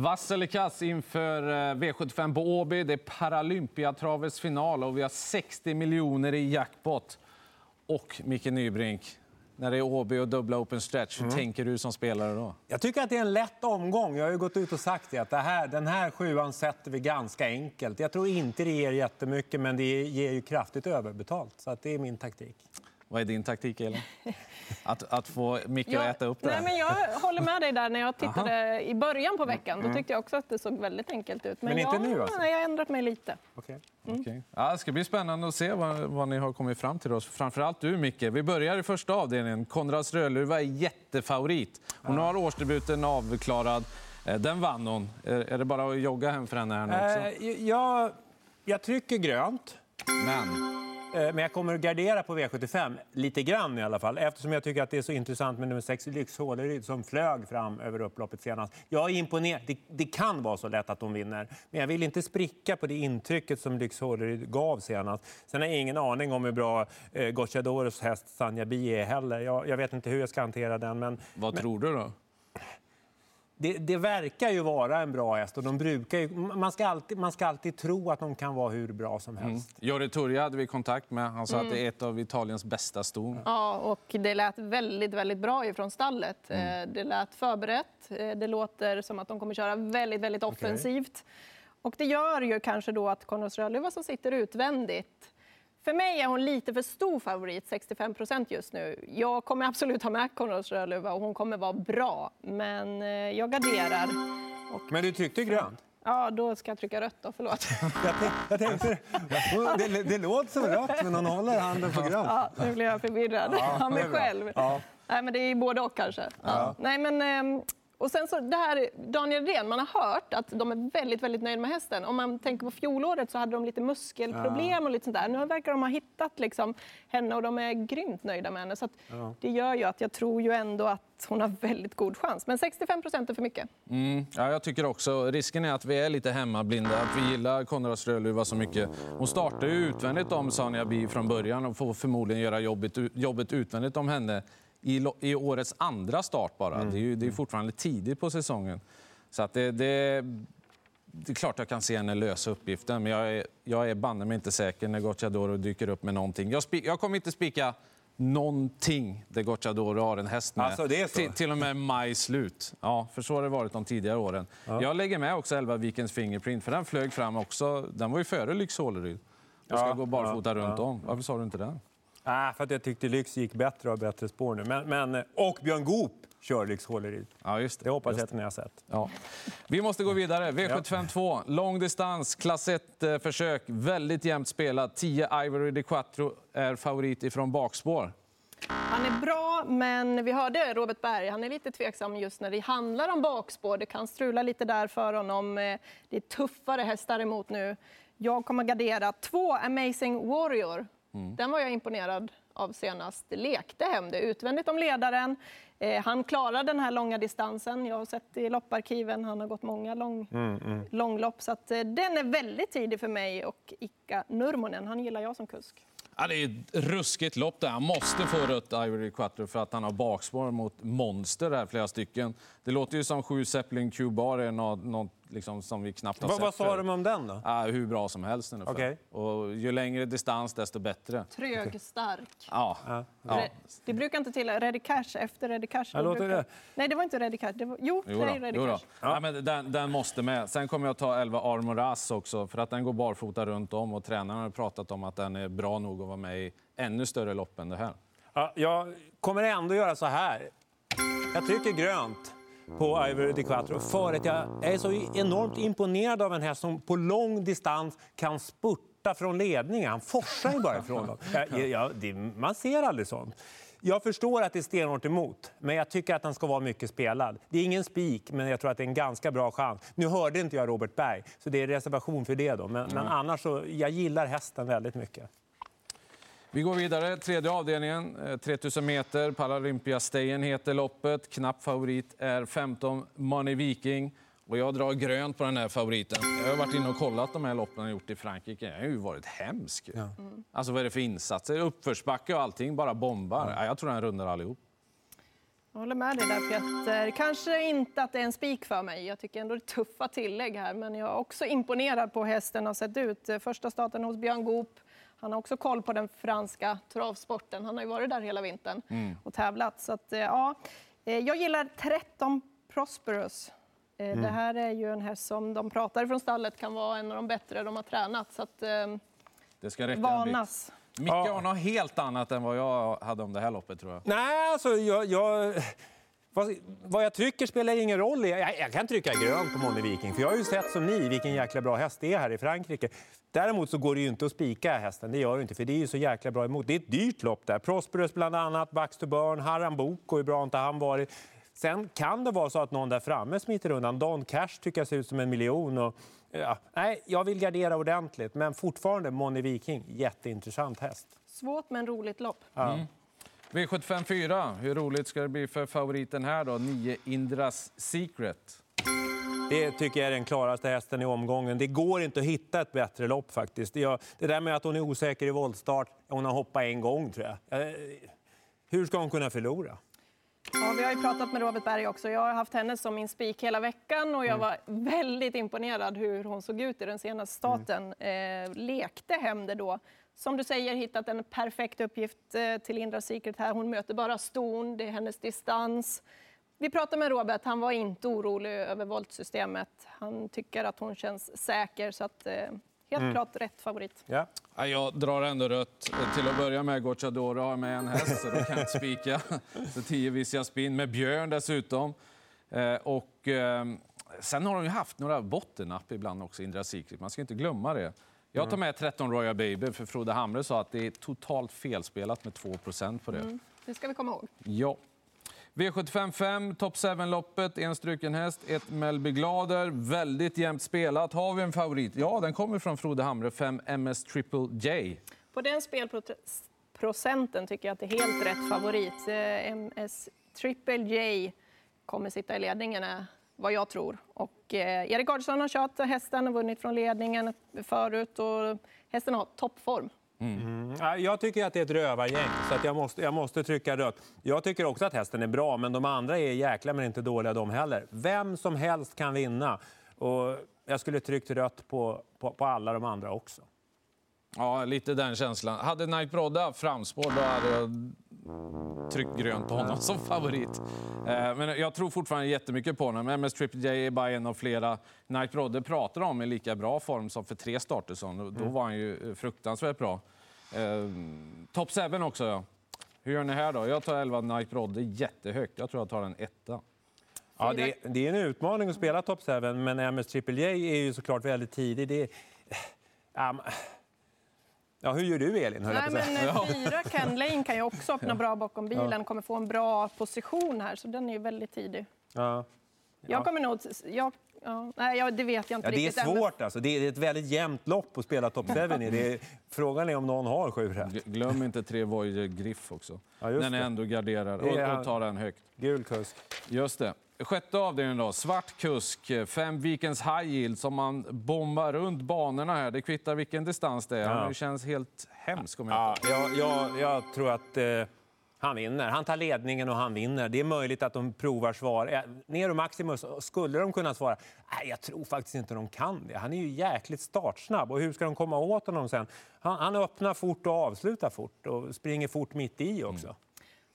Vass eller kass inför eh, V75 på Åby. Det är Paralympiatravets final och vi har 60 miljoner i jackpot. Och Micke Nybrink, när det är Åby och dubbla open stretch, hur Mm. tänker du som spelare då? Jag tycker att det är en lätt omgång. Jag har ju gått ut och sagt det, att det här, den här sjuan sätter vi ganska enkelt. Jag tror inte det ger jättemycket, men det ger ju kraftigt överbetalt. Så att det är min taktik. Vad är din taktik, Elin? Att, att få Micke Jag- att äta upp det Nej, men jag håller med dig där. När jag tittade i början på veckan då Mm. tyckte jag också att det såg väldigt enkelt ut. Men inte jag, nu, alltså? Nej, jag har ändrat mig lite. Okay. Okej. Ja, det ska bli spännande att se vad, vad ni har kommit fram till. Oss. Framförallt du, Micke. Vi börjar i första avdelningen. Konrads Rödluva är jättefavorit. Hon har årsdebuten avklarad. Eh, Den vann hon. Är, är det bara att jogga hem för henne här nu också? Eh, jag, jag trycker grönt. Men Men jag kommer att gardera på V75, lite grann i alla fall. Eftersom jag tycker att det är så intressant med nummer 6, Lyx Håleryd, som flög fram över upploppet senast. Jag är imponerad. Det, det kan vara så lätt att de vinner. Men jag vill inte spricka på det intrycket som Lyx Håleryd gav senast. Sen har jag ingen aning om hur bra eh, Gocciadoros häst Sanja Bi är heller. Jag, jag vet inte hur jag ska hantera den. Men, vad men tror du då? Det, det verkar ju vara en bra häst och de brukar ju, man, ska alltid, man ska alltid tro att de kan vara hur bra som helst. Jori Turja hade vi kontakt med. Han sa Mm. att det är ett av Italiens bästa ston. Ja, och det lät väldigt, väldigt bra ifrån stallet. Mm. Eh, Det lät förberett. Eh, Det låter som att de kommer köra väldigt, väldigt offensivt. Och det gör ju kanske då att Konrads Rödluva som sitter utvändigt för mig är hon lite för stor favorit, 65 procent just nu. Jag kommer absolut ha med Konrads Rödluva och hon kommer vara bra. Men eh, jag garderar. Och, Men du tyckte grönt? ja, då ska jag trycka rött då, förlåt. Jag, tänk, jag tänkte, det, det låter som rött, men hon håller handen på grönt. Ja, nu blir jag förvirrad av mig det själv. Ja. Nej, men det är både och kanske. Ja. Nej, men, ehm, och sen så det här, Daniel Redén, man har hört att de är väldigt, väldigt nöjda med hästen. Om man tänker på fjolåret så hade de lite muskelproblem och lite sånt där. Nu verkar de ha hittat liksom henne och de är grymt nöjda med henne. Så att det gör ju att jag tror ju ändå att hon har väldigt god chans. Men 65 procent är för mycket. Mm, ja, jag tycker också. Risken är att vi är lite hemmablinda, att vi gillar Konrads Rödluva så mycket. Hon startar ju utvändigt om Sanja Bi från början och får förmodligen göra jobbet, jobbet utvändigt om henne i, i årets andra start bara. Det är ju det är fortfarande tidigt på säsongen. Så att det, det, det är klart jag kan se henne lösa uppgiften, men jag är, jag är banne mig inte säker när Gocciadoro dyker upp med någonting. Jag, jag kommer inte spika någonting där Gocciadoro har en häst med. Alltså? Till, till och med maj slut. Ja, för så har det varit de tidigare åren. Jag lägger med också 11 Vikens Fingerprint, för den flög fram också. Den var ju före Lyx Håleryd. Och ska Ja, gå barfota ja, runt om. Varför sa du inte det? Ah, för att jag tyckte Lyx gick bättre och har bättre spår nu. Men, men, och Björn Goop kör Lyx Håleryd. Ja, just det. Det hoppas Just jag att ni har sett. Ja. Vi måste gå vidare. V75 2, lång distans, klass 1-försök. Väldigt jämnt spelat. 10 Ivory de Quattro är favorit ifrån bakspår. Han är bra, men vi hörde Robert Berg. Han är lite tveksam just när det handlar om bakspår. Det kan strula lite där för honom. Eh, Det är tuffare hästar emot nu. Jag kommer gardera två Amazing Warrior. Den var jag imponerad av senast. Lekte hem det utvändigt om ledaren. Eh, Han klarar den här långa distansen. Jag har sett i lopparkiven. Han har gått många lång, långlopp. Så att, eh, den är väldigt tidig för mig. Och Ika Nurmonen, han gillar jag som kusk. Ja, det är ett ruskigt lopp där. Han måste få rött Ivory Quattro för att han har bakspår mot monster här, flera stycken. Det låter ju som sju Zeppelin Q-bar är något, något liksom som vi knappt har Vad, sett vad sa de om den då? Ja, hur bra som helst ungefär. Okej. Och ju längre distans desto bättre. Trög, stark. Ja. ja. Re- Det brukar inte till Ready Cash efter Ready Cash. Ja, låter brukar... det. Nej, det var inte Ready Cash. Det var... Jo, Jo det då, är Ready jo då. Cash. Ja. men den, den måste med. Sen kommer jag ta 11 Armoras också, för att den går barfota runt om och tränaren har pratat om att den är bra nog att vara med i ännu större lopp än det här. Ja, jag kommer ändå göra så här. Jag trycker grönt på Ivory de Quattro för att jag är så enormt imponerad av en häst som på lång distans kan spurta från ledningen. Han forsar ju bara ifrån dem. Jag, jag, det, man ser aldrig sånt. Jag förstår att det är stenhårt emot, men jag tycker att han ska vara mycket spelad. Det är ingen spik, men jag tror att det är en ganska bra chans. Nu hörde inte jag Robert Berg, så det är reservation för det. Då. Men, men annars så, jag gillar hästen väldigt mycket. Vi går vidare. Tredje avdelningen, eh, 3000 meter. Paralympiastejen heter loppet. Knapp favorit är 15 Money Viking. Och jag drar grönt på den här favoriten. Jag har varit inne och kollat de här loppen jag gjort i Frankrike. Jag har ju varit hemsk. Alltså vad är det för insatser? Uppförsbacke och allting, bara bombar. Ja, jag tror den rundar allihop. Jag håller med dig där Peter. Kanske inte att det är en spik för mig. Jag tycker ändå det är tuffa tillägg här. Men jag är också imponerad på hur hästen har sett ut. Första starten hos Björn Goop. Han har också koll på den franska travsporten. Han har ju varit där hela vintern och tävlat. Så att, eh, ja. Eh, Jag gillar 13 Prosperous. Eh, Det här är ju en häst som de pratar från stallet kan vara en av de bättre de har tränat. Så att, eh, Det ska räcka en bit. varnas. Micke har något helt annat än vad jag hade om det här loppet tror jag. Nej, alltså jag... jag vad, vad jag trycker spelar ingen roll. Jag, jag kan trycka grönt på Money Viking, för jag har ju sett som ni vilken jäkla bra häst det är här i Frankrike. Däremot så går det ju inte att spika hästen, det gör det inte, för det är ju så jäkla bra emot. Det är ett dyrt lopp där. Prosperous bland annat, Bax to Burn, Haram Boko, hur bra inte han varit. Sen kan det vara så att någon där framme smiter undan. Don Cash tycker jag ser ut som en miljon. Och, ja, nej, jag vill gardera ordentligt, men fortfarande Money Viking, jätteintressant häst. Svårt men roligt lopp. V75 4. Hur roligt ska det bli för favoriten här då? 9 Indras Secret. Det tycker jag är den klaraste hästen i omgången. Det går inte att hitta ett bättre lopp faktiskt. Det, där med att hon är osäker i voltstart, hon har hoppat en gång tror jag. Hur ska hon kunna förlora? Ja, vi har ju pratat med Robert Berg också. Jag har haft henne som min spik hela veckan och jag var väldigt imponerad hur hon såg ut i den senaste starten. Eh, lekte hem det då. Som du säger, hittat en perfekt uppgift eh, till Indra Secret här. Hon möter bara ston, det är hennes distans. Vi pratade med Robert, han var inte orolig över voltsystemet. Han tycker att hon känns säker, så att, eh, helt klart rätt favorit. Ja. Ja, Jag drar ändå rött. Till att börja med Gocciadoro har med en häst, så då kan jag inte spika. Så 10 Vissia Spin med Björn dessutom. Eh, Och, eh, sen har de ju haft några bottennapp ibland också, Indra Secret. Man ska inte glömma det. Jag tar med 13 Royal Baby, för Frode Hamre sa att det är totalt felspelat med 2% på det. Det ska vi komma ihåg. Ja. V75 5, Top 7-loppet, en struken häst, ett Melby Glader. Väldigt jämnt spelat. Har vi en favorit? Ja, den kommer från Frode Hamre, 5 MS Triple J. På den spelprocenten tycker jag att det är helt rätt favorit. Eh, MS Triple J kommer sitta i ledningen, vad jag tror. Och, eh, Erik Adielsson har kört hästen och vunnit från ledningen förut. Och hästen har toppform. Ja, Jag tycker att det är ett rövargäng, så att jag, måste, jag måste trycka rött. Jag tycker också att hästen är bra, men de andra är jäkla men inte dåliga de heller. Vem som helst kan vinna. Och jag skulle tryckt rött på, på, på alla de andra också. Ja, lite den känslan. Hade Knight Brodde haft framspår då hade jag tryckt grönt på honom som favorit. Eh, Men jag tror fortfarande jättemycket på honom. MS Triple J är bara en av flera. Knight Brodde pratar om i lika bra form som för tre starter sedan. Då var han ju fruktansvärt bra. Eh, Top 7 också, ja. Hur gör ni här då? Jag tar 11 Knight Brodde jättehögt. Jag tror jag tar en etta. Ja, det, det är en utmaning att spela Top 7, men MS Triple J är ju såklart väldigt tidig. Det är, ja, hur gör du, Elin? Nej, men eh, fyra Ken Lane kan ju också öppna bra bakom bilen. Kommer få en bra position här, så den är ju väldigt tidig. Ja. Jag kommer nog... Jag, ja, nej, jag, det vet jag inte Ja, det är riktigt svårt. Alltså. Det är ett väldigt jämnt lopp att spela Top 7 i. Det är, frågan är om någon har sju rätt. Glöm inte tre Voyager Griff också. Ja, just den det. ändå är- Och, och tar den högt. Gul kusk. Just det. Sjätte avdelningen då. Svart kusk, fem Vikens High Yield som man bombar runt banorna här. Det kvittar vilken distans det är. Ja. Det känns helt hemskt. Om jag Ja, jag, jag, jag tror att eh, han vinner. Han tar ledningen och han vinner. Det är möjligt att de provar svar. Eh, Nero Maximus, skulle de kunna svara? Nej, jag tror faktiskt inte de kan det. Han är ju jäkligt startsnabb. Och hur ska de komma åt honom sen? Han, han öppnar fort och avslutar fort och springer fort mitt i också.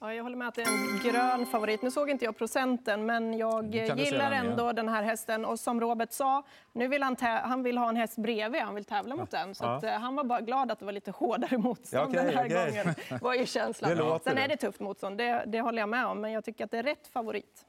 Ja, jag håller med att det är en grön favorit. Nu såg inte jag procenten, men jag gillar den igen. ändå den här hästen. Och som Robert sa, nu vill han, han vill ha en häst bredvid. Han vill tävla mot den. Så Ja. att, eh, han var bara glad att det var lite hårdare motstånd Ja, okej, den här okej. gången. var ju känslan. Det låter Sen är det tufft motstånd, det, det håller jag med om. Men jag tycker att det är rätt favorit.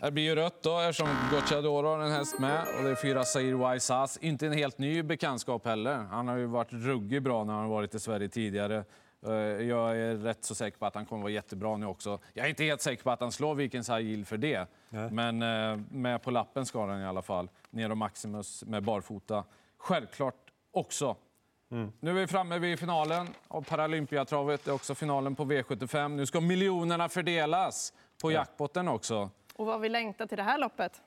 Det blir ju rött då eftersom Gocciadoro har en häst med. Och det är fyra Zair Waisas. Inte en helt ny bekantskap heller. Han har ju varit ruggig bra när han har varit i Sverige tidigare. Eh, Jag är rätt så säker på att han kommer vara jättebra nu också. Jag är inte helt säker på att han slår Vikens Yield för det. Men eh, med på lappen ska han i alla fall. Nero Maximus med barfota. Självklart också. Nu är vi framme vid finalen av Paralympiatravet. Det är också finalen på V75. Nu ska miljonerna fördelas på jackpotten också. Och vad vi längtar till det här loppet.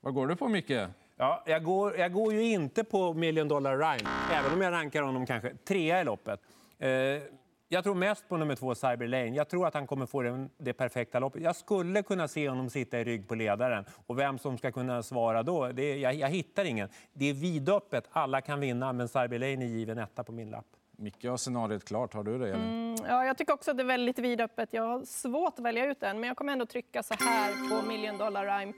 Vad går du på, Micke? Ja, jag, går, jag går ju inte på Million Dollar Rhyme, även om jag rankar honom kanske trea i loppet. Eh, Jag tror mest på nummer två, Cyber Lane. Jag tror att han kommer få det, det perfekta loppet. Jag skulle kunna se honom sitta i rygg på ledaren. Och vem som ska kunna svara då, det, jag, jag hittar ingen. Det är vidöppet, alla kan vinna, men Cyber Lane är given etta på min lapp. Micke har scenariot klart. Har du det? Elin? Mm, ja, jag tycker också att det är väldigt vidöppet. Jag har svårt att välja ut en, men jag kommer ändå trycka så här på Million Dollar Rhyme.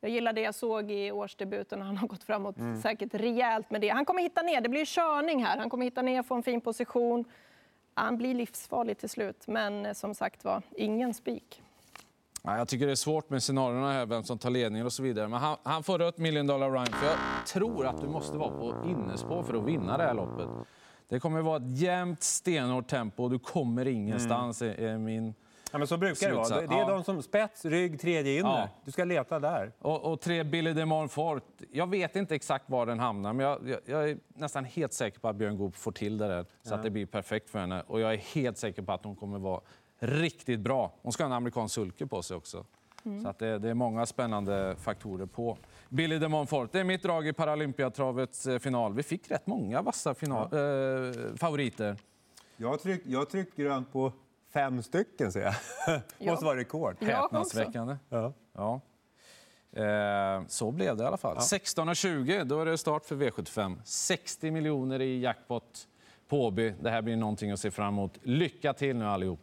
Jag gillar det jag såg i årsdebuten och han har gått framåt säkert rejält med det. Han kommer hitta ner, det blir körning här. Han kommer hitta ner, få en fin position. Han blir livsfarlig till slut, men eh, som sagt var, ingen spik. Ja, jag tycker det är svårt med scenarierna här, vem som tar ledningen och så vidare. Men han, han får rött million dollar rhyme, för jag tror att du måste vara på innerspår för att vinna det här loppet. Det kommer vara ett jämnt, stenhårt tempo och du kommer ingenstans, är, är min... Ja, men så brukar det vara. Det är Ja. de som spets, rygg, tredje inner. Ja. Du ska leta där. Och, och tre Billy de Montfort. Jag vet inte exakt var den hamnar, men jag, jag, jag är nästan helt säker på att Björn Goop får till det där så att det blir perfekt för henne. Och jag är helt säker på att hon kommer vara riktigt bra. Hon ska ha en amerikansk sulke på sig också. Så att det, det är många spännande faktorer på Billy de Montfort. Det är mitt drag i Paralympiatravets eh, final. Vi fick rätt många vassa final, eh, favoriter. Jag har tryckt, jag har tryckt grönt på fem stycken, ser jag. Måste vara rekord. Häpnadsväckande. Ja. Ja. Eh, så blev det i alla fall. 16.20, då är det start för V75. 60 miljoner i jackpot på Åby. Det här blir någonting att se fram emot. Lycka till nu allihop!